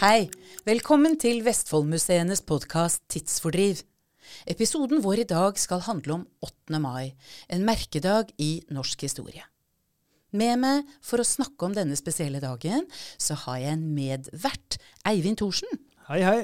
Hei, velkommen til Vestfoldmuseenes podkast Tidsfordriv. Episoden vår i dag skal handle om 8. mai, en merkedag i norsk historie. Med meg for å snakke om denne spesielle dagen, så har jeg en medvert, Eivind Thorsen. Hei, hei.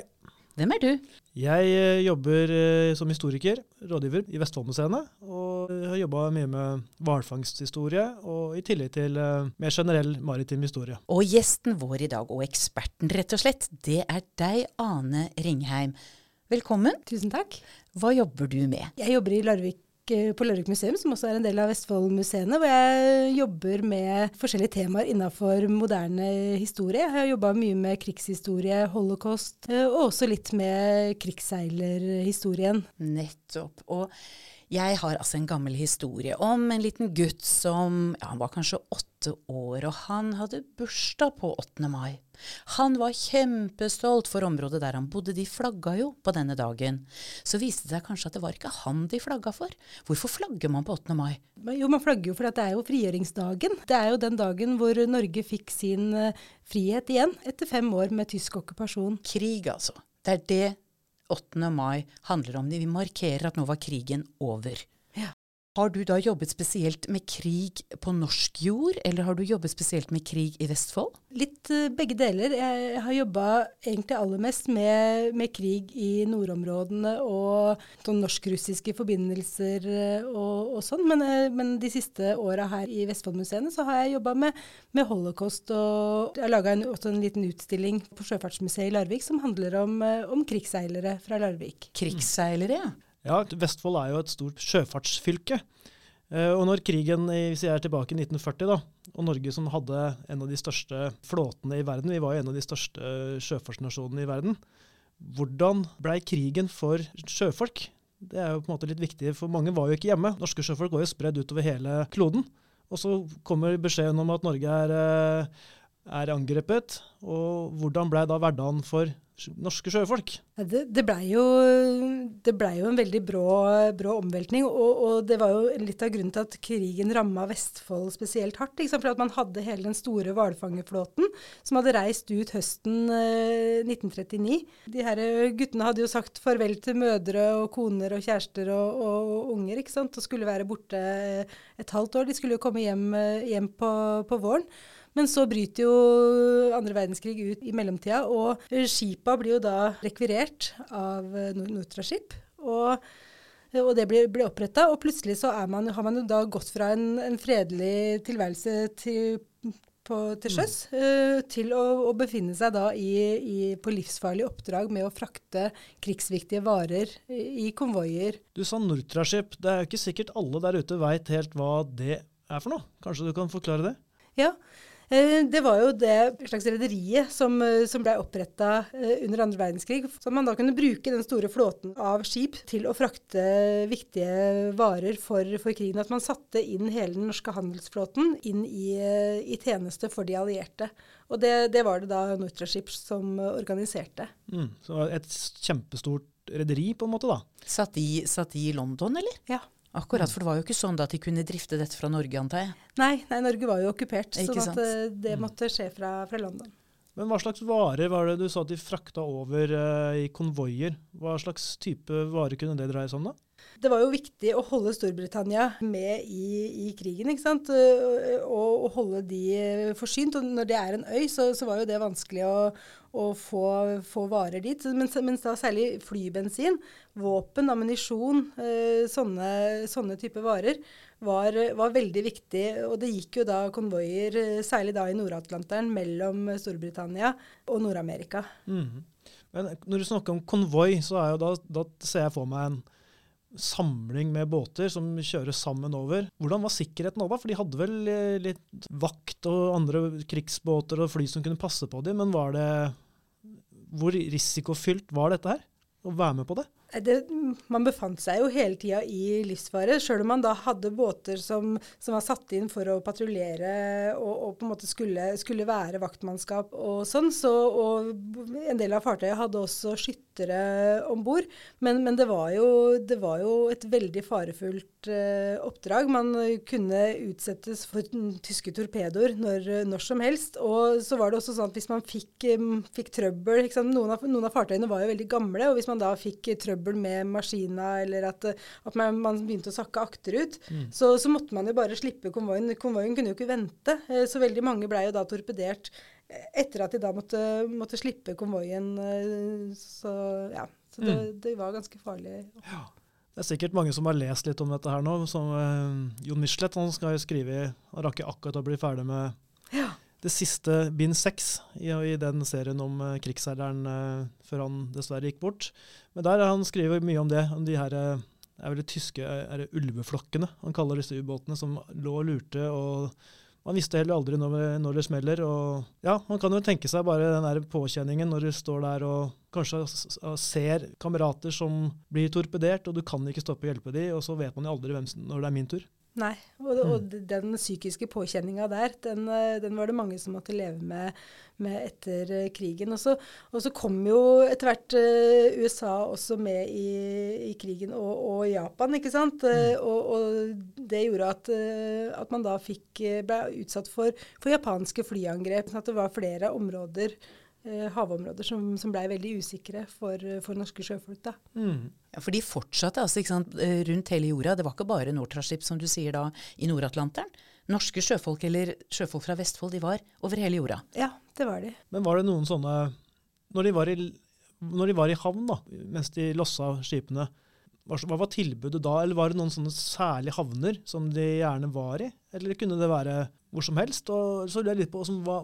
Hvem er du? Jeg eh, jobber eh, som historiker, rådgiver i Vestfoldmuseene, og har jobba mye med hvalfangsthistorie, og i tillegg til eh, mer generell maritim historie. Og gjesten vår i dag, og eksperten rett og slett, det er deg, Ane Ringheim. Velkommen. Tusen takk. Hva jobber du med? Jeg jobber i Larvik, eh, på Larvik museum, som også er en del av Vestfoldmuseene, hvor jeg jobber med forskjellige temaer innenfor moderne historie. Jeg har jobba mye med krigshistorie, holocaust, eh, og også litt med krigsseilerhistorien. Nettopp. Og jeg har altså en gammel historie om en liten gutt som ja, han var kanskje åtte år, og han hadde bursdag på 8. mai. Han var kjempestolt for området der han bodde, de flagga jo på denne dagen. Så viste det seg kanskje at det var ikke han de flagga for. Hvorfor flagger man på 8. mai? Jo, man flagger jo fordi det er jo frigjøringsdagen. Det er jo den dagen hvor Norge fikk sin eh, frihet igjen, etter fem år med tysk okkupasjon. Krig, altså. Det er det 8. mai handler om. det. Vi markerer at nå var krigen over. Har du da jobbet spesielt med krig på norsk jord, eller har du jobbet spesielt med krig i Vestfold? Litt uh, begge deler. Jeg har jobba egentlig aller mest med, med, krig i nordområdene og sånn norsk-russiske forbindelser uh, og, og, sånn. Men, uh, men, de siste åra her i Vestfoldmuseene så har jeg jobba med, med, holocaust. Og jeg laga også en liten utstilling på Sjøfartsmuseet i Larvik som handler om, om krigsseilere fra Larvik. Krigsseilere, ja. Ja, Vestfold er jo et stort sjøfartsfylke. Eh, og når krigen hvis jeg er tilbake i 1940, da, og Norge som hadde en av de største flåtene i verden, vi var jo en av de største sjøfartsnasjonene i verden, hvordan blei krigen for sjøfolk? Det er jo på en måte litt viktig, for mange var jo ikke hjemme. Norske sjøfolk var jo spredd utover hele kloden. Og så kommer beskjeden om at Norge er, eh, er angrepet. Og hvordan blei da hverdagen for norske sjøfolk? Det, det blei jo, ble jo, en veldig brå, brå omveltning. Og, og, det var jo litt av grunnen til at krigen ramma Vestfold spesielt hardt. For at man hadde hele den store hvalfangerflåten som hadde reist ut høsten eh, 1939. De her guttene hadde jo sagt farvel til mødre og koner og kjærester og, og, og unger ikke sant? og skulle være borte et halvt år. De skulle jo komme hjem, hjem på, på våren. Men så bryter jo andre verdenskrig ut i mellomtida, og skipa blir jo da rekvirert av Nortraship. Og, og det blir, blir oppretta, og plutselig så man, har man jo da gått fra en, en fredelig tilværelse til på, til sjøs, mm. uh, til å, å, befinne seg da i, i, på livsfarlig oppdrag med å frakte krigsviktige varer i, i konvoier. Du sa Nortraship. Det er jo ikke sikkert alle der ute veit helt hva det er for noe. Kanskje du kan forklare det? Ja, Eh, det var jo det slags rederiet som, eh, som ble oppretta eh, under andre verdenskrig. Så man da kunne bruke den store flåten av skip til å frakte viktige varer for, for krigen. At man satte inn hele den norske handelsflåten inn i, i tjeneste for de allierte. Og det, det var det da Nortraship som organiserte. Mm, så et kjempestort rederi, på en måte, da. Satt de, satt de i London, eller? Ja. Akkurat, for det var jo ikke sånn at de kunne drifte dette fra Norge, antar jeg? Nei, nei Norge var jo okkupert, så sånn eh, det mm. måtte skje fra, fra, London. Men hva slags varer var det du sa at de frakta over uh, i konvoier? Hva slags type varer kunne det dreie seg om, da? Det var jo viktig å holde Storbritannia med i, i krigen, ikke sant? Og, og, holde de forsynt. Og når det er en øy, så, så var jo det vanskelig å, å få, få, varer dit. Mens, mens, da særlig flybensin, våpen, ammunisjon, eh, sånne, sånne typer varer var, var, veldig viktig. Og det gikk jo da konvoier, særlig da i Nord-Atlanteren, mellom Storbritannia og Nord-Amerika. Mm. Men når du snakker om konvoi, så da, da ser jeg for meg en samling med båter som kjører sammen over. Hvordan var sikkerheten da? For de hadde vel eh, litt vakt og andre krigsbåter og fly som kunne passe på dem, men var det Hvor risikofylt var dette her? Å være med på det? Det, man befant seg jo hele tida i livsfare, sjøl om man da hadde båter som, som var satt inn for å patruljere og, og, på en måte skulle, skulle være vaktmannskap og sånn. Så, og en del av fartøyet hadde også skyttere om bord. Men, men det, var jo, det, var jo, et veldig farefullt eh, oppdrag. Man kunne utsettes for tyske torpedoer når, når, som helst. Og så var det også sånn at hvis man fikk, fikk trøbbel noen av, noen av fartøyene var jo veldig gamle, og hvis man da fikk trøbbel trøbbel med maskina, eller at, at man, man, begynte å sakke akterut, mm. så, så, måtte man jo bare slippe konvoien. Konvoien kunne jo ikke vente. Eh, så veldig mange blei jo da torpedert eh, etter at de da måtte, måtte slippe konvoien. Eh, så ja. Så det, mm. det var ganske farlig. Ja. Det er sikkert mange som har lest litt om dette her nå. som uh, Jon Michelet han skal jo skrive, han rakk akkurat å bli ferdig med ja det siste bind seks i, i, den serien om uh, krigsherreren uh, før han dessverre gikk bort. Men der han skriver mye om det, om de her uh, er vel de tyske er det ulveflokkene han kaller disse ubåtene, som lå og lurte. og Man visste heller aldri når, når, det smeller. og ja, Man kan jo tenke seg bare den der påkjenningen når du står der og kanskje ser kamerater som blir torpedert, og du kan ikke stoppe å hjelpe dem, og så vet man jo aldri hvem, når det er min tur. Nei, og, og mm. den psykiske påkjenninga der, den, eh, den, var det mange som måtte leve med, med etter uh, krigen. Og så, og så, kom jo etter hvert uh, USA også med i, i krigen, og, og, Japan, ikke sant. Mm. og, det gjorde at, at man da fikk, ble utsatt for, for japanske flyangrep. sånn at det var flere områder eh, havområder som, som blei veldig usikre for, for, norske sjøfolk. da. Mm. Ja, For de fortsatte altså, sant, eh, rundt hele jorda. Det var ikke bare Nortraship, som du sier da, i Nord-Atlanteren. Norske sjøfolk eller sjøfolk fra Vestfold de var over hele jorda. Ja, det var de. Men var det noen sånne Når de var i, når de var i havn, da, mens de lossa skipene, hva var tilbudet da, eller var det noen sånne særlige havner som de gjerne var i? Eller kunne det være hvor som helst? Og så lurer jeg litt på hva,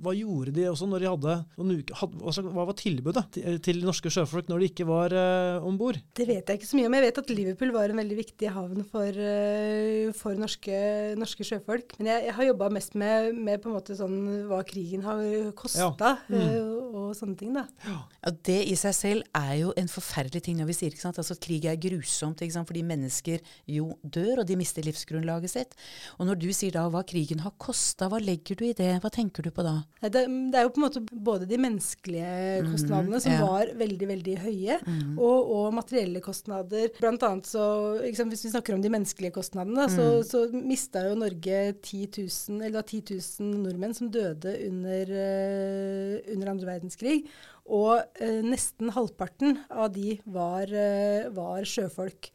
hva gjorde de også når de hadde noen uker altså, Hva var tilbudet til, til norske sjøfolk når de ikke var uh, om bord? Det vet jeg ikke så mye om. Jeg vet at Liverpool var en veldig viktig havn for, uh, for norske, norske, sjøfolk. Men jeg, jeg har jobba mest med, med, på en måte sånn hva krigen har kosta, ja. mm. uh, og sånne ting. da. Ja. ja. Det i seg selv er jo en forferdelig ting når vi sier ikke sant? Altså, at krig er grusomt ikke sant? fordi mennesker jo dør, og de mister livsgrunnlaget sitt. Og når du sier da hva krigen har kosta, hva legger du i det? Hva tenker du på da? Det, det, er jo på en måte både de menneskelige mhm, kostnadene, mm, som ja. var veldig veldig høye, mm. og, og, materielle kostnader. Blant annet så, liksom, Hvis vi snakker om de menneskelige kostnadene, mm. så, så mista jo Norge 10 000, eller 10 000 nordmenn som døde under, uh, under andre verdenskrig. Og eh, nesten halvparten av de var, eh, var sjøfolk.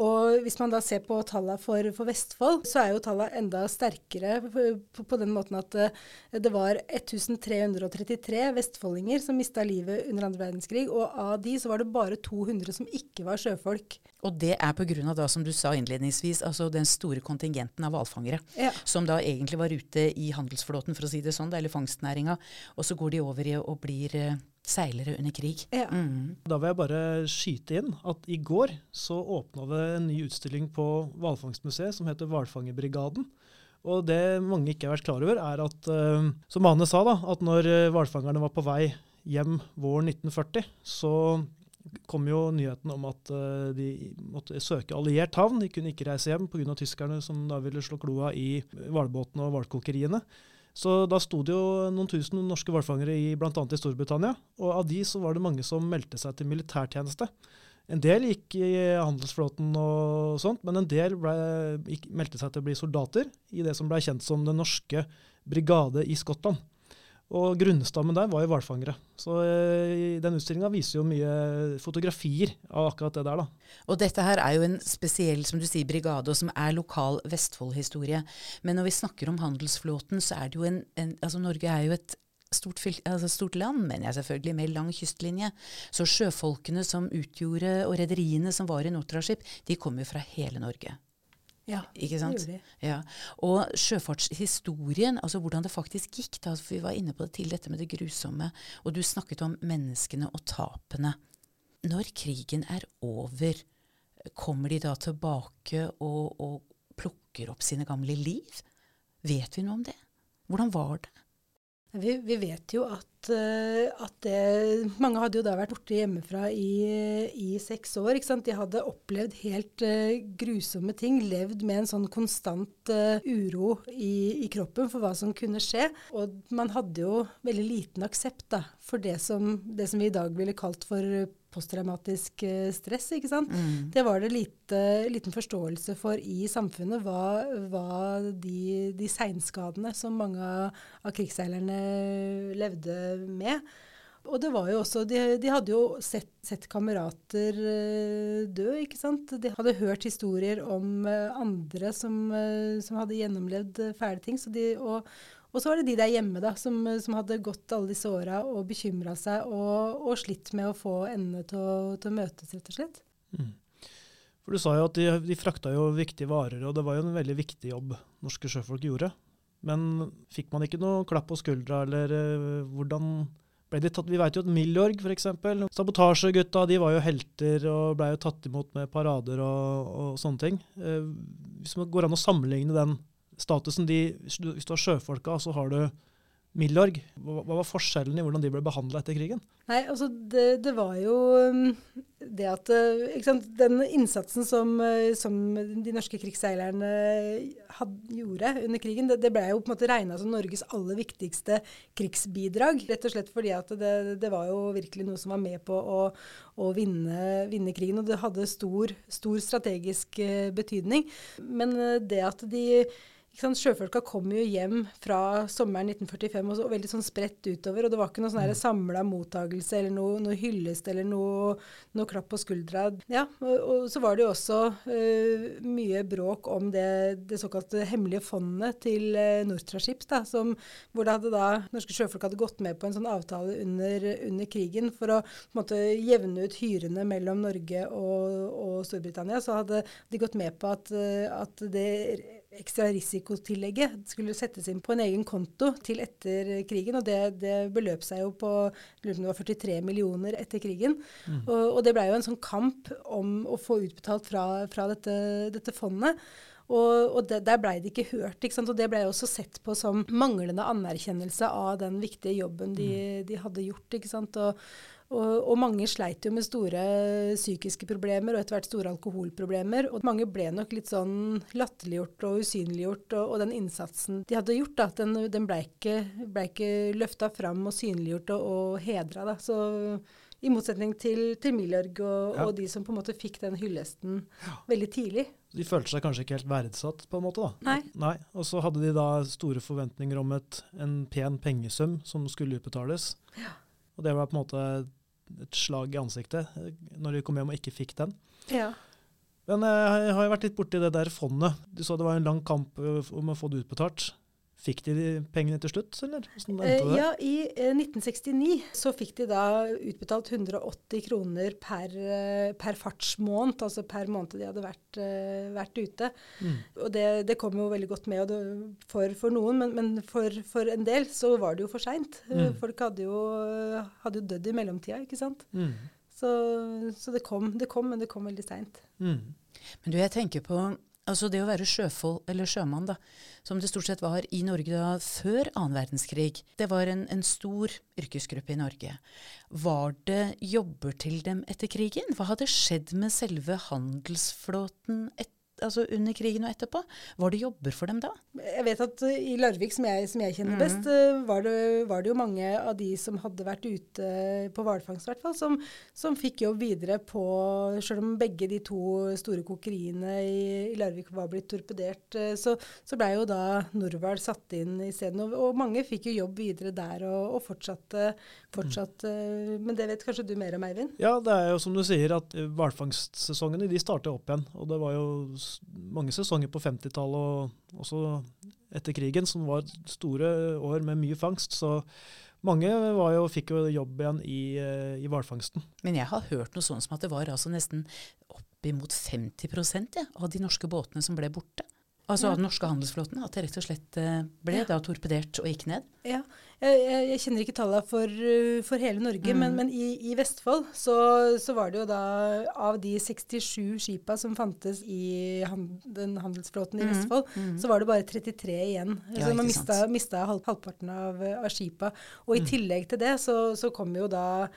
Og hvis man da ser på tallene for, for, Vestfold, så er jo tallene enda sterkere på, på, den måten at det, eh, det var 1333 vestfoldinger som mista livet under andre verdenskrig, og av de så var det bare 200 som ikke var sjøfolk. Og det er pga. da, som du sa innledningsvis, altså den store kontingenten av hvalfangere. Ja. Som da egentlig var ute i handelsflåten, for å si det sånn, eller fangstnæringa. Og så går de over i og blir eh, seilere under krig. Ja. Mm. Da vil jeg bare skyte inn at i går så åpna det en ny utstilling på Hvalfangstmuseet som heter Hvalfangerbrigaden. Og det mange ikke har vært klar over, er at, uh, som Ane sa, da, at når eh, hvalfangerne var på vei hjem våren 1940, så kom jo nyheten om at uh, de måtte søke alliert havn. De kunne ikke reise hjem pga. tyskerne som da ville slå kloa i hvalbåtene og hvalkokeriene. Så da sto det jo noen tusen norske hvalfangere bl.a. i Storbritannia. Og av de så var det mange som meldte seg til militærtjeneste. En del gikk i handelsflåten og sånt, men en del ble, gikk, meldte seg til å bli soldater i det som ble kjent som Den norske brigade i Skottland. Og grunnstammen der var jo hvalfangere. Så eh, den utstillinga viser jo mye fotografier av akkurat det der, da. Og dette her er jo en spesiell, som du sier, brigade, og som er lokal Vestfold-historie. Men når vi snakker om handelsflåten, så er det jo en, en Altså Norge er jo et Stort, altså stort, land, mener jeg selvfølgelig, med lang kystlinje. Så sjøfolkene som utgjorde, og rederiene som var i Nortraship, de kom jo fra hele Norge. Ja, ikke sant? Det ja. Og sjøfartshistorien, altså hvordan det faktisk gikk, da, for vi var inne på det til dette med det grusomme, og du snakket om menneskene og tapene. Når krigen er over, Kommer de da tilbake og, og plukker opp sine gamle liv? Vet vi noe om det? Hvordan var det? Vi, vi vet jo at, eh, at det, Mange hadde jo da vært borte hjemmefra i, i seks år. ikke sant? De hadde opplevd helt uh, grusomme ting. Levd med en sånn konstant uh, uro i, i kroppen for hva som kunne skje. Og man hadde jo veldig liten aksept da, for det som, det som vi i dag ville kalt for posttraumatisk eh, stress. ikke sant? Mm. Det var det lite, liten forståelse for i samfunnet, hva, hva de, de seinskadene som mange av, krigsseilerne levde med. Og det var jo også, De, de hadde jo sett, sett kamerater eh, dø, ikke sant. De hadde hørt historier om eh, andre som, som hadde gjennomlevd fæle ting. Så de, og, og så var det de der hjemme da, som, som hadde gått alle disse åra og bekymra seg og, og slitt med å få endene til å, til å møtes, rett og slett. Mm. For Du sa jo at de, de frakta jo viktige varer, og det var jo en veldig viktig jobb norske sjøfolk gjorde. Men fikk man ikke noe klapp på skuldra, eller uh, hvordan ble de tatt? Vi vet jo at Milorg f.eks., sabotasjegutta, de var jo helter og ble jo tatt imot med parader og, og sånne ting. Uh, hvis man går an å sammenligne den statusen de, Hvis du har sjøfolka, så har du Milorg. Hva, var forskjellen i hvordan de ble behandla etter krigen? Nei, altså det, det var jo um, det at uh, ikke sant, Den innsatsen som, uh, som de norske krigsseilerne had, gjorde under krigen, det, det ble jo på en måte regna som Norges aller viktigste krigsbidrag. Rett og slett fordi at det, det var jo virkelig noe som var med på å, å vinne, vinne, krigen. Og det hadde stor, stor strategisk uh, betydning. Men det at de Sjøfolka kom jo hjem fra sommeren 1945 og, så, veldig sånn spredt utover. Og det var ikke noe sånn samla mottagelse eller noe, noe, hyllest eller noe, noe, klapp på skuldra. Ja, og, og, så var det jo også uh, mye bråk om det, det såkalte hemmelige fondet til uh, Nortraships, da, som, hvor det hadde da, norske sjøfolk hadde gått med på en sånn avtale under, under krigen for å måte jevne ut hyrene mellom Norge og, og Storbritannia. Så hadde de gått med på at, uh, at det ekstra risikotillegget skulle settes inn på en egen konto til etter krigen. Og det, det beløp seg jo på det var 43 millioner etter krigen. Mm. Og, og, det blei jo en sånn kamp om å få utbetalt fra, fra dette, dette, fondet. Og, og det, der blei det ikke hørt. Ikke og det blei også sett på som manglende anerkjennelse av den viktige jobben de, mm. de hadde gjort. ikke sant? Og, og, og, mange sleit jo med store psykiske problemer og etter hvert store alkoholproblemer. Og mange ble nok litt sånn latterliggjort og usynliggjort. Og, og, den innsatsen de hadde gjort, da, den, den ble ikke, ble ikke løfta fram og synliggjort og, og hedra. Så i motsetning til, til Milorg og, ja. og, de som på en måte fikk den hyllesten ja. veldig tidlig. De følte seg kanskje ikke helt verdsatt, på en måte? da? Nei. Nei. Og så hadde de da store forventninger om et, en pen pengesum som skulle utbetales. Ja. Og det var på en måte et slag i ansiktet når de kom hjem og ikke fikk den. Ja. Men eh, jeg har jo vært litt borti det der fondet. Du sa det var en lang kamp eh, om å få det utbetalt. Fikk de de pengene til slutt, eller? Eh, ja, i eh, 1969 så fikk de da utbetalt 180 kroner per, eh, per fartsmåned, altså per måned de hadde vært, vært ute. Mm. Og det, det, kom jo veldig godt med det, for, for, noen, men, men for, for, en del så var det jo for seint. Mm. Folk hadde jo, hadde jo dødd i mellomtida, ikke sant. Mm. Så, så det, kom, det, kom, men det kom veldig seint. Mm. Men du, jeg tenker på Altså det å være sjøfolk, eller sjømann, da, som det stort sett var i Norge da før annen verdenskrig, det var en, en, stor yrkesgruppe i Norge. Var det jobber til dem etter krigen? Hva hadde skjedd med selve handelsflåten etter? Altså under krigen og etterpå. Var det jobber for dem da? Jeg vet at uh, i Larvik, som jeg, som jeg kjenner mm. best, uh, var, det, var, det, jo mange av de som hadde vært ute på hvalfangst, i hvert fall, som, som, fikk jobb videre på Selv om begge de to store kokeriene i, i Larvik var blitt torpedert, uh, så, så blei jo da Norvald satt inn isteden. Og, og mange fikk jo jobb videre der og, og fortsatte, fortsatt, mm. Men det vet kanskje du mer om, Eivind? Ja, det er jo som du sier at hvalfangstsesongene de starter opp igjen. Og det var jo mange sesonger på 50-tallet og også etter krigen som var store år med mye fangst. Så mange jo, fikk jo jobb igjen i, eh, i hvalfangsten. Men jeg har hørt noe sånt som at det var altså nesten oppimot 50 ja, av de norske båtene som ble borte. Altså Ja. den norske handelsflåten? At det rett og slett eh, ble Ja. da torpedert og gikk ned? Ja, jeg, jeg, kjenner ikke tallene for, uh, for hele Norge, Mm. men, men i, i Vestfold så, så var det jo da av de 67 skipa som fantes i han, den handelsflåten i Mm. Vestfold, så var det bare 33 igjen. Ja, så man mista, mista halv, halvparten av, av skipa. Og Mm. i tillegg til det så, så kom jo da eh,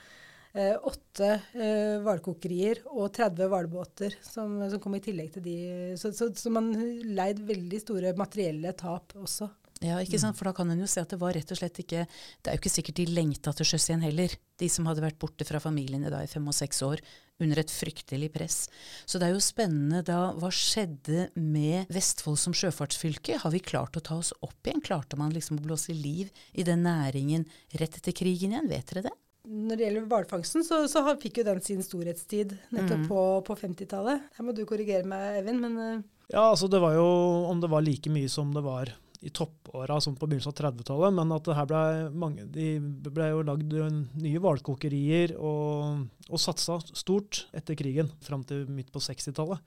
åtte eh, hvalkokerier og 30 hvalbåter som, som kom i tillegg til de. Så, så, så man leid veldig store materielle tap også. Ja, ikke sant? For da kan en jo se at det var rett og slett ikke Det er jo ikke sikkert de lengta til sjøs igjen heller, de som hadde vært borte fra familiene da i fem og seks år under et fryktelig press. Så det er jo spennende da Hva skjedde med Vestfold som sjøfartsfylke? Har vi klart å ta oss opp igjen? Klarte man liksom å blåse liv i den næringen rett etter krigen igjen? Vet dere det? Når det gjelder hvalfangsten, så, så fikk jo den sin storhetstid nettopp Mm. på, på 50-tallet. Her må du korrigere meg, Evin, men eh, Ja, altså det var jo om det var like mye som det var i toppåra som på begynnelsen av 30-tallet, men at det her ble mange De ble jo lagd nye hvalkokerier og, og satsa stort etter krigen, fram til midt på 60-tallet.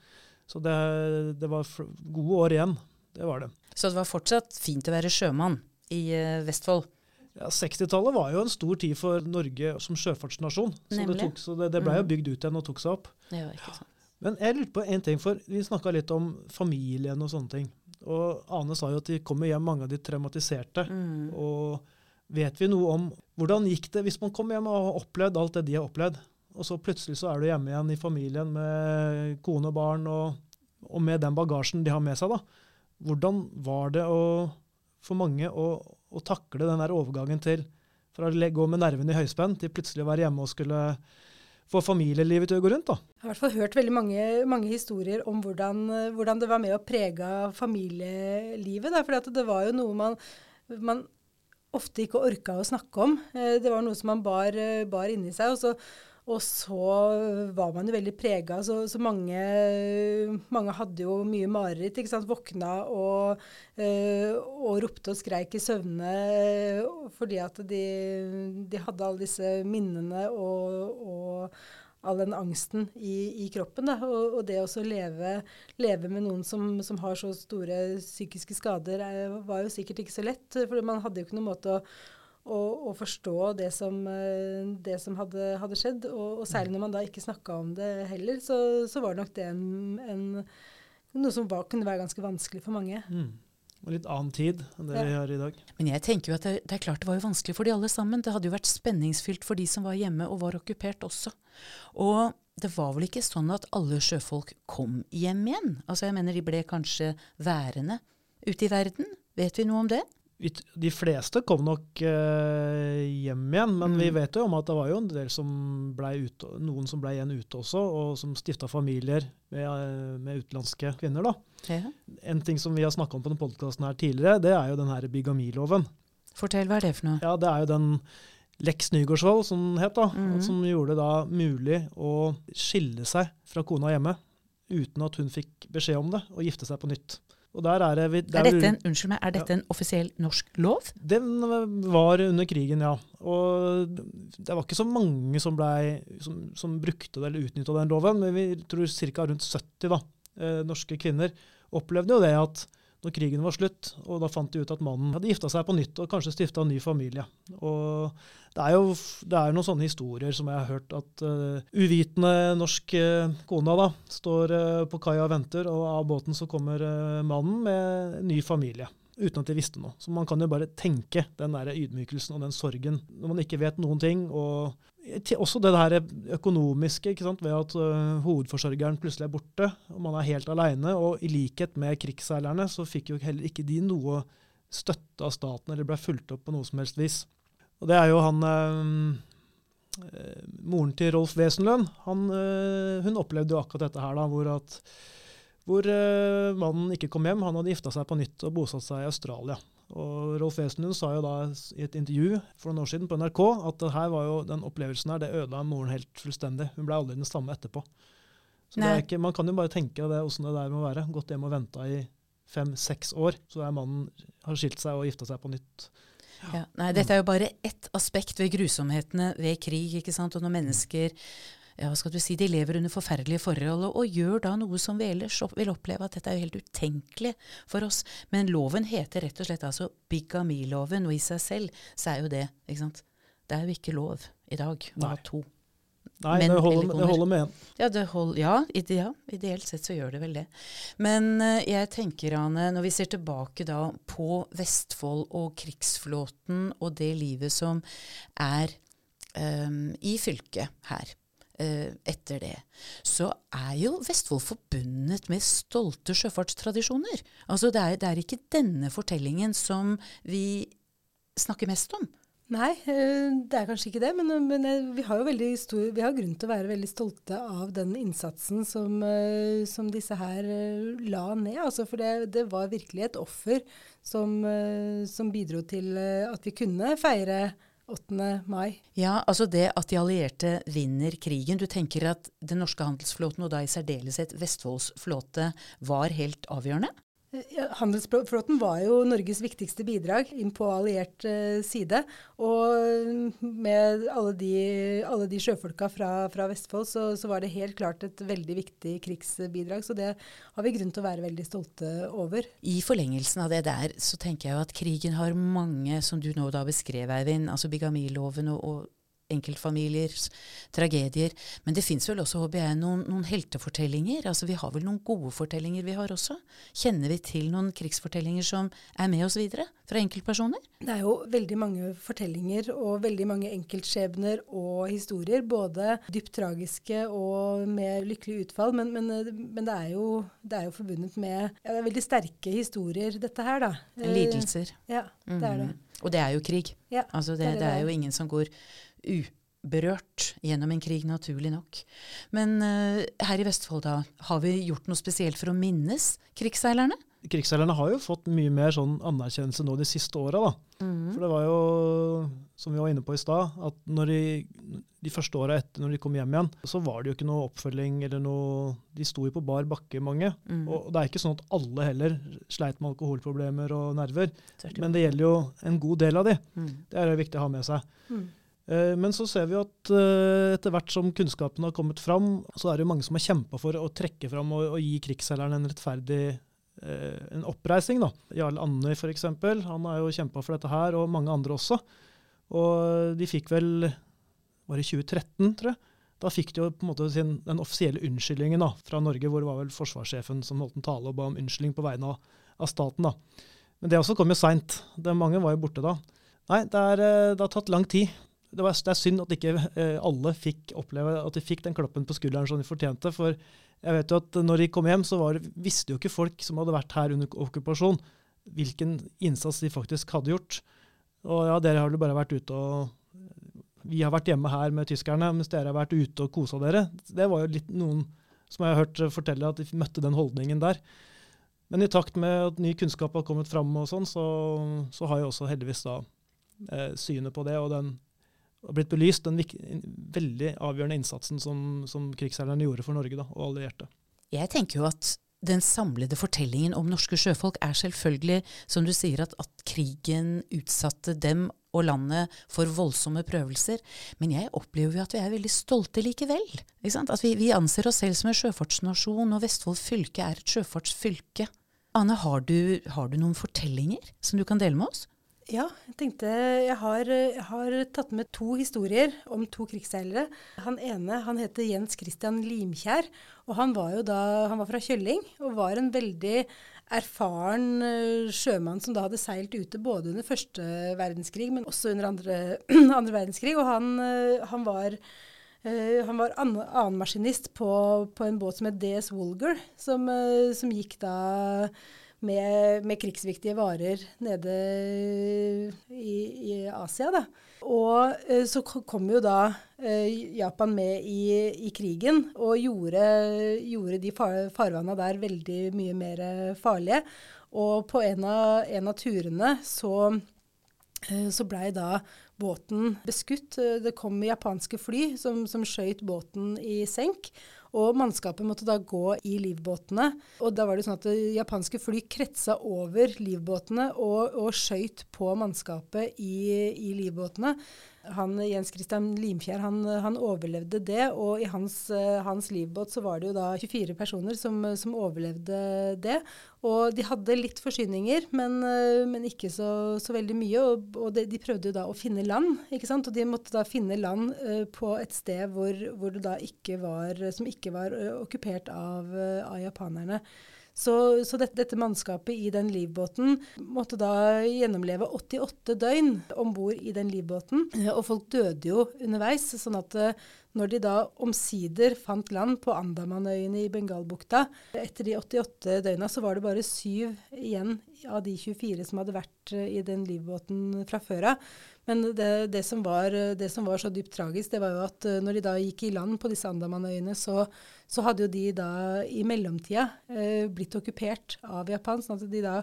Så det, det var gode år igjen. Det var det. Så det var fortsatt fint å være sjømann i eh, Vestfold? Ja, 60-tallet var jo en stor tid for Norge som sjøfartsnasjon. Så det, tok, så det, det ble jo Mhm. bygd ut igjen og tok seg opp. Ja, ikke sant. Men jeg lurte på en ting, for vi snakka litt om familien og sånne ting. Og Ane sa jo at de kommer hjem, mange av de traumatiserte. Mm. Og vet vi noe om hvordan gikk det hvis man kommer hjem og har opplevd alt det de har opplevd, og så plutselig så er du hjemme igjen i familien med kone og barn, og, og med den bagasjen de har med seg, da. Hvordan var det å, for mange å, å takle den der overgangen til fra å gå med nervene i høyspenn til plutselig å være hjemme og skulle få familielivet til å gå rundt? da? jeg har i hvert fall hørt veldig mange, mange historier om hvordan, hvordan det var med å prege familielivet. Da, for det var jo noe man, man ofte ikke orka å snakke om. Eh, Det var noe som man bar, eh, bar inni seg. Og så, og så var man jo veldig prega. Så, så mange, mange hadde jo mye mareritt. ikke sant? Våkna og, eh, og ropte og skreik i søvne eh, fordi at de, de hadde alle disse minnene og, og all den angsten i, i kroppen. Og, og det å leve, leve med noen som, som har så store psykiske skader, er, var jo sikkert ikke så lett. For man hadde jo ikke noen måte å, å, og forstå det som, eh, det som hadde, hadde skjedd. Og, og særlig når man da ikke snakka om det heller, så, så var nok det en, en, noe som var, kunne være ganske vanskelig for mange. Mm. Og litt annen tid enn det Ja. vi har i dag. Men jeg tenker jo at det, det er klart det var jo vanskelig for de alle sammen. Det hadde jo vært spenningsfylt for de som var hjemme og var okkupert også. Og det var vel ikke sånn at alle sjøfolk kom hjem igjen? Altså jeg mener de ble kanskje værende ute i verden? Vet vi noe om det? Vi De fleste kom nok eh, hjem igjen, men vi Mm. vet jo om at det var jo en del som ble ute, noen som ble igjen ute også, og som stifta familier med, eh, med utenlandske kvinner. da. Ja. En ting som vi har snakka om på denne podkasten her tidligere, det er jo den her bigamiloven. Fortell, hva er det for noe? Ja, det er jo den Lex Nygaardsvold, som den het, da, mm. som gjorde det da mulig å skille seg fra kona hjemme uten at hun fikk beskjed om det, og gifte seg på nytt. Er det, vi- Er dette en, unnskyld meg, er dette en offisiell norsk lov? Den var under krigen, ja. Og det var ikke så mange som, ble, som, som brukte det eller utnytta den loven, men vi tror ca. rundt 70 da, eh, norske kvinner opplevde jo det at når krigen var slutt, og da fant de ut at mannen hadde gifta seg på nytt og kanskje stifta en ny familie. Og det er jo det er noen sånne historier som jeg har hørt at uh, uvitende norsk uh, kone da, står uh, på kaia og venter, og av båten så kommer mannen med en ny familie uten at de visste noe. Så man kan jo bare tenke den der ydmykelsen og den sorgen når man ikke vet noen ting. Og også det her økonomiske, ikke sant? ved at uh, hovedforsørgeren plutselig er borte, og man er helt aleine. Og i likhet med krigsseilerne så fikk jo heller ikke de noe støtte av staten, eller ble fulgt opp på noe som helst vis. Og det er jo han uh, Moren til Rolf Wesenlund, han, øh, hun opplevde jo akkurat dette her, da, hvor at hvor uh, mannen ikke kom hjem. Han hadde gifta seg på nytt og bosatt seg i Australia. Og Rolf Wesenlund sa jo da i et intervju for noen år siden på NRK at det her var jo, den opplevelsen her, det ødela moren helt fullstendig. Hun ble aldri den samme etterpå. Så det ikke, Man kan jo bare tenke det åssen det der må være. Gått hjem og venta i fem-seks år, så er mannen har skilt seg og gifta seg på nytt. Ja. Nei, dette er jo bare ett aspekt ved grusomhetene ved krig. ikke sant? Og når mennesker ja, hva skal du si, de lever under forferdelige forhold, og, og gjør da noe som vi ellers opp, vil oppleve at dette er jo helt utenkelig for oss. Men loven heter rett og slett altså bigamiloven, og i seg selv så er jo det, ikke sant. Det er jo ikke lov i dag å ha to. Nei, Men det holder, det holder med én. Ja, hold, ja, ide, ja, ideelt sett så gjør det vel det. Men uh, jeg tenker, Ane, når vi ser tilbake da på Vestfold og krigsflåten og det livet som er um, i fylket her etter det, så er jo Vestfold forbundet med stolte sjøfartstradisjoner. Altså det er, det er ikke denne fortellingen som vi snakker mest om. Nei, eh, det er kanskje ikke det, men, men eh, vi har jo stor, vi har grunn til å være veldig stolte av den innsatsen som, eh, som disse her eh, la ned. Altså, for det, det var virkelig et offer som, eh, som bidro til eh, at vi kunne feire 8. mai. Ja, altså det at de allierte vinner krigen. Du tenker at den norske handelsflåten, og da i særdeleshet Vestfolds flåte, var helt avgjørende? Ja, handelsflåten var jo Norges viktigste bidrag inn på alliert eh, side. Og med alle de, alle de sjøfolka fra, fra Vestfold, så, så var det helt klart et veldig viktig krigsbidrag. Så det har vi grunn til å være veldig stolte over. I forlengelsen av det der, så tenker jeg jo at krigen har mange, som du nå da beskrev, Eivind, altså bigamiloven og, og enkeltfamiliers tragedier. Men det fins vel også, håper jeg, noen, noen heltefortellinger? Altså Vi har vel noen gode fortellinger vi har også? Kjenner vi til noen krigsfortellinger som er med oss videre? Fra enkeltpersoner? Det er jo veldig mange fortellinger og veldig mange enkeltskjebner og historier. Både dypt tragiske og med lykkelig utfall. Men, men, men det, er jo, det er jo forbundet med ja, det er veldig sterke historier, dette her, da. Eh, Lidelser. Ja, det er det. Mm. Og det er jo krig. Ja, Altså det, det er jo ingen som går uberørt gjennom en krig, naturlig nok. Men eh, her i Vestfold, da, har vi gjort noe spesielt for å minnes krigsseilerne? Krigsseilerne har jo fått mye mer sånn anerkjennelse nå de siste åra. da. For det var jo, som vi var inne på i stad, at når de, de første åra etter når de kom hjem igjen, så var det jo ikke noe oppfølging eller noe De sto jo på bar bakke, mange. Mm. Og det er ikke sånn at alle heller sleit med alkoholproblemer og nerver. Men det gjelder jo en god del av de. Mm. Det er jo viktig å ha med seg. Eh, Men så ser vi at eh, etter hvert som kunnskapen har kommet fram, så er det jo mange som har kjempa for å trekke fram og, og gi krigsseilerne en rettferdig eh, en oppreising. da. Jarl Andøy f.eks. Han har jo kjempa for dette her, og mange andre også. Og de fikk vel Var det 2013, tror jeg? Da fikk de jo på en måte sin, den offisielle unnskyldningen da, fra Norge, hvor det var vel forsvarssjefen som holdt en tale og ba om unnskyldning på vegne av, av staten. da. Men det også kom jo seint. Mange var jo borte da. Nei, det, er, det har tatt lang tid. Det, var, det er synd at ikke eh, alle fikk oppleve at de fikk den klappen på skulderen som de fortjente. For jeg vet jo at når de kom hjem, så var, visste jo ikke folk som hadde vært her under okkupasjon, hvilken innsats de faktisk hadde gjort. Og ja, dere har vel bare vært ute og Vi har vært hjemme her med tyskerne, mens dere har vært ute og kosa dere. Det var jo litt noen som jeg har hørt fortelle at de møtte den holdningen der. Men i takt med at ny kunnskap har kommet fram, og sånn, så, så har jo også heldigvis da eh, synet på det og den har blitt belyst, den veldig avgjørende innsatsen som, som krigsseilerne gjorde for Norge da, og allierte. Jeg tenker jo at den samlede fortellingen om norske sjøfolk er selvfølgelig, som du sier, at, at krigen utsatte dem og landet for voldsomme prøvelser. Men jeg opplever jo at vi er veldig stolte likevel. At vi, vi anser oss selv som en sjøfartsnasjon, og Vestfold fylke er et sjøfartsfylke. Anne, har du, har du noen fortellinger som du kan dele med oss? Ja, jeg tenkte jeg har, jeg har tatt med to historier om to krigsseilere. Han ene han heter Jens Christian Limkjær, og han var jo da, han var fra Kjølling og var en veldig erfaren eh, sjømann som da hadde seilt ute både under første verdenskrig, men også under andre, andre verdenskrig. Og han, eh, han var eh, han var an annenmaskinist på, på en båt som het DS Wolger, som, som gikk da med, med krigsviktige varer nede i, i Asia. Da. Og eh, så kom jo da eh, Japan med i, i krigen og gjorde, gjorde de far, der veldig mye mer farlige. Og på en av, en av turene så eh, så blei da båten beskutt. Det kom japanske fly som, som skjøt båten i senk. Og mannskapet måtte da gå i livbåtene. Og da var det sånn at japanske fly kretsa over livbåtene og, og skøyt på mannskapet i, i livbåtene. Han, Jens Christian Limfjær han, han overlevde det, og i hans, eh, hans, livbåt så var det jo da 24 personer som, som overlevde det. Og de hadde litt forsyninger, men, eh, men ikke så, så, veldig mye. Og, og de, de, prøvde jo da å finne land, ikke sant. Og de måtte da finne land uh, på et sted hvor, hvor, det da ikke var, som ikke var uh, okkupert av, uh, av japanerne. Så, så dette, dette, mannskapet i den livbåten måtte da gjennomleve 88 døgn om bord i den livbåten. Og folk døde jo underveis. sånn at eh, når de da omsider fant land på Andamanøyene i Bengalbukta, etter de 88 døgna, så var det bare syv igjen av de 24 som hadde vært eh, i den livbåten fra før av. Men det, det, som var, det, som var, så dypt tragisk, det var jo at uh, når de da gikk i land på disse Andamanøyene, så, så hadde jo de da i mellomtida eh, blitt okkupert av Japan, sånn at de da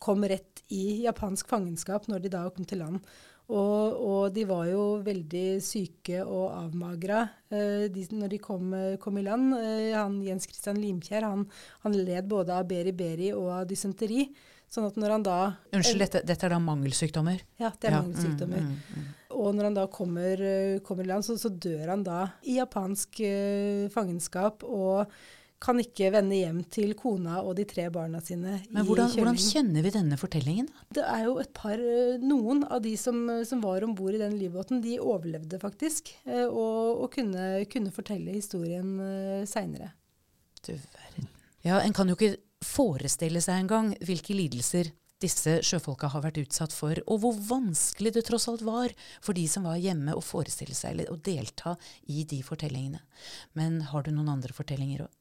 kom rett i japansk fangenskap når de da kom til land. Og, og de var jo veldig syke og avmagra eh, når de kom, kom i land. han, Jens Christian Limkjær han, han led både av beriberi og av dysenteri. Sånn at når han da Unnskyld, dette, dette er da mangelsykdommer? Ja, det er ja. mangelsykdommer. Mm, mm, mm. Og når han da kommer, eh, kommer i land, så, så, dør han da i japansk uh, fangenskap og kan ikke vende hjem til kona og de tre barna sine Men hvordan, hvordan, kjenner vi denne fortellingen? Det er jo et par eh, Noen av de som, som var om bord i den livbåten, de overlevde faktisk. Og, og kunne, kunne, fortelle historien seinere. Du verden. Ja, en kan jo ikke forestille seg engang hvilke lidelser disse sjøfolka har vært utsatt for, og hvor vanskelig det tross alt var for de som var hjemme å forestille seg eller å delta i de fortellingene. Men har du noen andre fortellinger òg?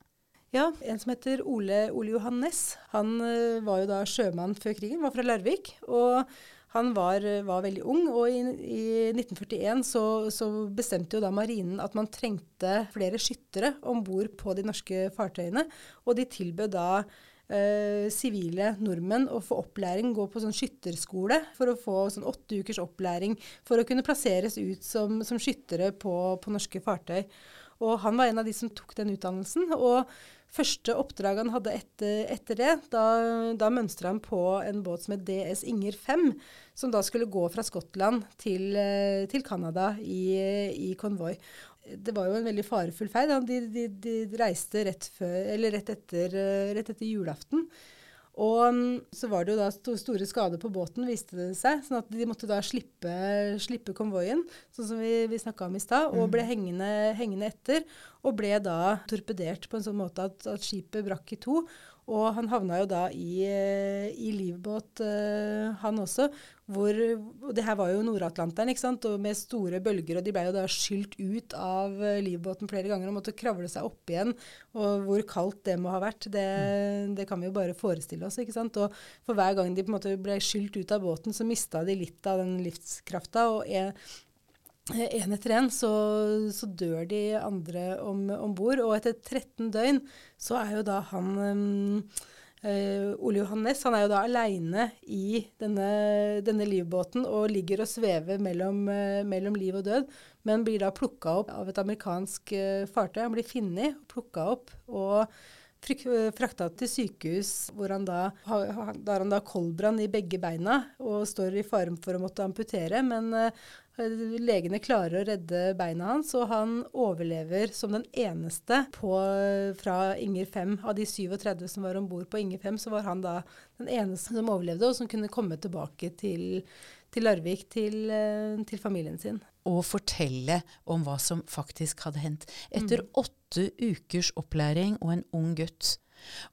Ja, en som heter Ole, Ole Johan Næss. Han uh, var jo da sjømann før krigen, var fra Larvik. og han var, var, veldig ung, og i, i 1941 så, så, bestemte jo da marinen at man trengte flere skyttere om bord på de norske fartøyene. Og de tilbød da Eh, sivile eh, nordmenn å få opplæring, gå på sånn skytterskole for å få sånn åtte ukers opplæring for å kunne plasseres ut som, som skyttere på, på, norske fartøy. Og han var en av de som tok den utdannelsen. Og første oppdrag han hadde etter, etter det, da, da mønstra han på en båt som het DS Inger 5, som da skulle gå fra Skottland til, eh, til Canada i, i konvoi det var jo en veldig farefull ferd. De, de, de, reiste rett, før, rett, etter, eh, rett, etter, julaften. Og mm, så var det jo da store skader på båten, viste det seg. sånn at de måtte da slippe, slippe konvoien, sånn som vi, vi snakka om i stad, og mm. ble hengende, hengende, etter. Og ble da torpedert på en sånn måte at, at skipet brakk i to. Og han havna jo da i, eh, i livbåt, uh, han også. Hvor, og det her var jo Nord-Atlanteren, ikke sant, og med store bølger. Og de ble jo da skylt ut av uh, livbåten flere ganger og måtte kravle seg opp igjen. Og hvor kaldt det må ha vært, det, det, kan vi jo bare forestille oss. ikke sant. Og for hver gang de på en måte ble skylt ut av båten, så mista de litt av den livskrafta. Og en, en etter en så, så, dør de andre om, om bord. Og etter 13 døgn så er jo da han um, uh, Ole Johannes han er jo da aleine i denne, denne, livbåten og ligger og svever mellom, uh, mellom, liv og død, men blir da plukka opp av et amerikansk uh, fartøy. Han blir funnet og plukka opp. og frakta til sykehus, hvor han da, har han da koldbrann i begge beina og står i fare for å måtte amputere. Men Legene klarer å redde beina hans, og han overlever som den eneste på, fra Inger 5. Av de 37 som var om bord på Inger 5, så var han da den eneste som overlevde, og som kunne komme tilbake til, til Larvik, til, eh, til, familien sin. Og fortelle om hva som faktisk hadde hendt. Etter mm. åtte ukers opplæring og en ung gutt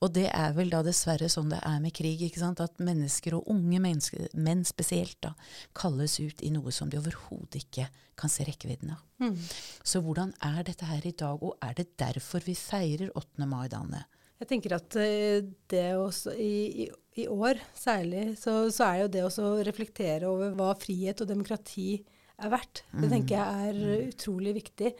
og det er vel da dessverre sånn det er med krig, at mennesker, og unge mennesker, menn spesielt, da, kalles ut i noe som de overhodet ikke kan se rekkevidden av. Mm. Så hvordan er dette her i dag, og er det derfor vi feirer 8. mai, Danne? Jeg tenker at eh, det også i, i, i år særlig, så, så, er jo det å reflektere over hva frihet og demokrati er verdt. Det mm. tenker jeg er utrolig viktig.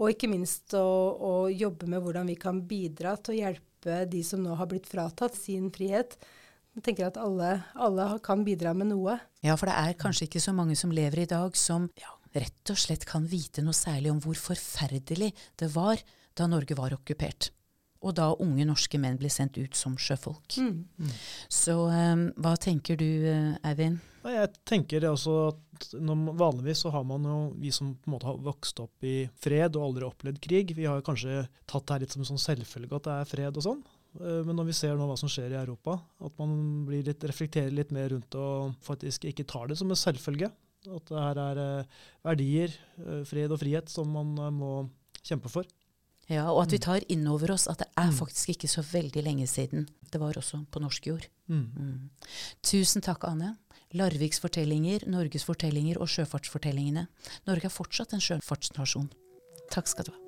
Og ikke minst å, å jobbe med hvordan vi kan bidra til å hjelpe de som nå har blitt fratatt sin frihet. Jeg tenker at alle, alle, kan bidra med noe. Ja, for det er kanskje ikke så mange som lever i dag som ja, rett og slett kan vite noe særlig om hvor forferdelig det var da Norge var okkupert. Og da unge norske menn ble sendt ut som sjøfolk. Mm. Så um, hva tenker du, eh, Eivind? Jeg tenker altså at når, vanligvis så har man jo, vi som på en måte har vokst opp i fred og aldri opplevd krig, vi har kanskje tatt det her litt som en sånn selvfølge at det er fred og sånn. Eh, Men når vi ser nå hva som skjer i Europa, at man blir litt, reflekterer litt mer rundt og faktisk ikke tar det som en selvfølge. At det her er verdier, fred og frihet, som man må kjempe for. Ja, og at vi tar inn over oss at det er Mm. faktisk ikke så veldig lenge siden det var også på norsk jord. Mm. Mm. Tusen takk, Ane. Larviks fortellinger, Norges fortellinger og sjøfartsfortellingene. Norge er fortsatt en sjøfartsnasjon. Takk skal du ha.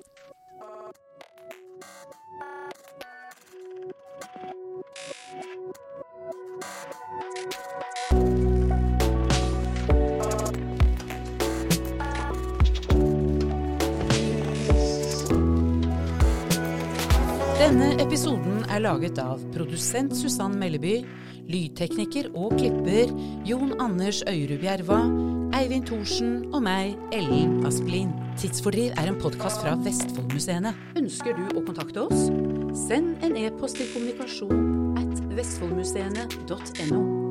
Er laget av produsent Susann Melleby, lydtekniker og klipper Jon Anders Øyrud Bjerva, Eivind Thorsen og meg, Ellen Asplin. Tidsfordriv er en podkast fra Vestfoldmuseene. Ønsker du å kontakte oss? Send en e-post til kommunikasjon at vestfoldmuseene.no.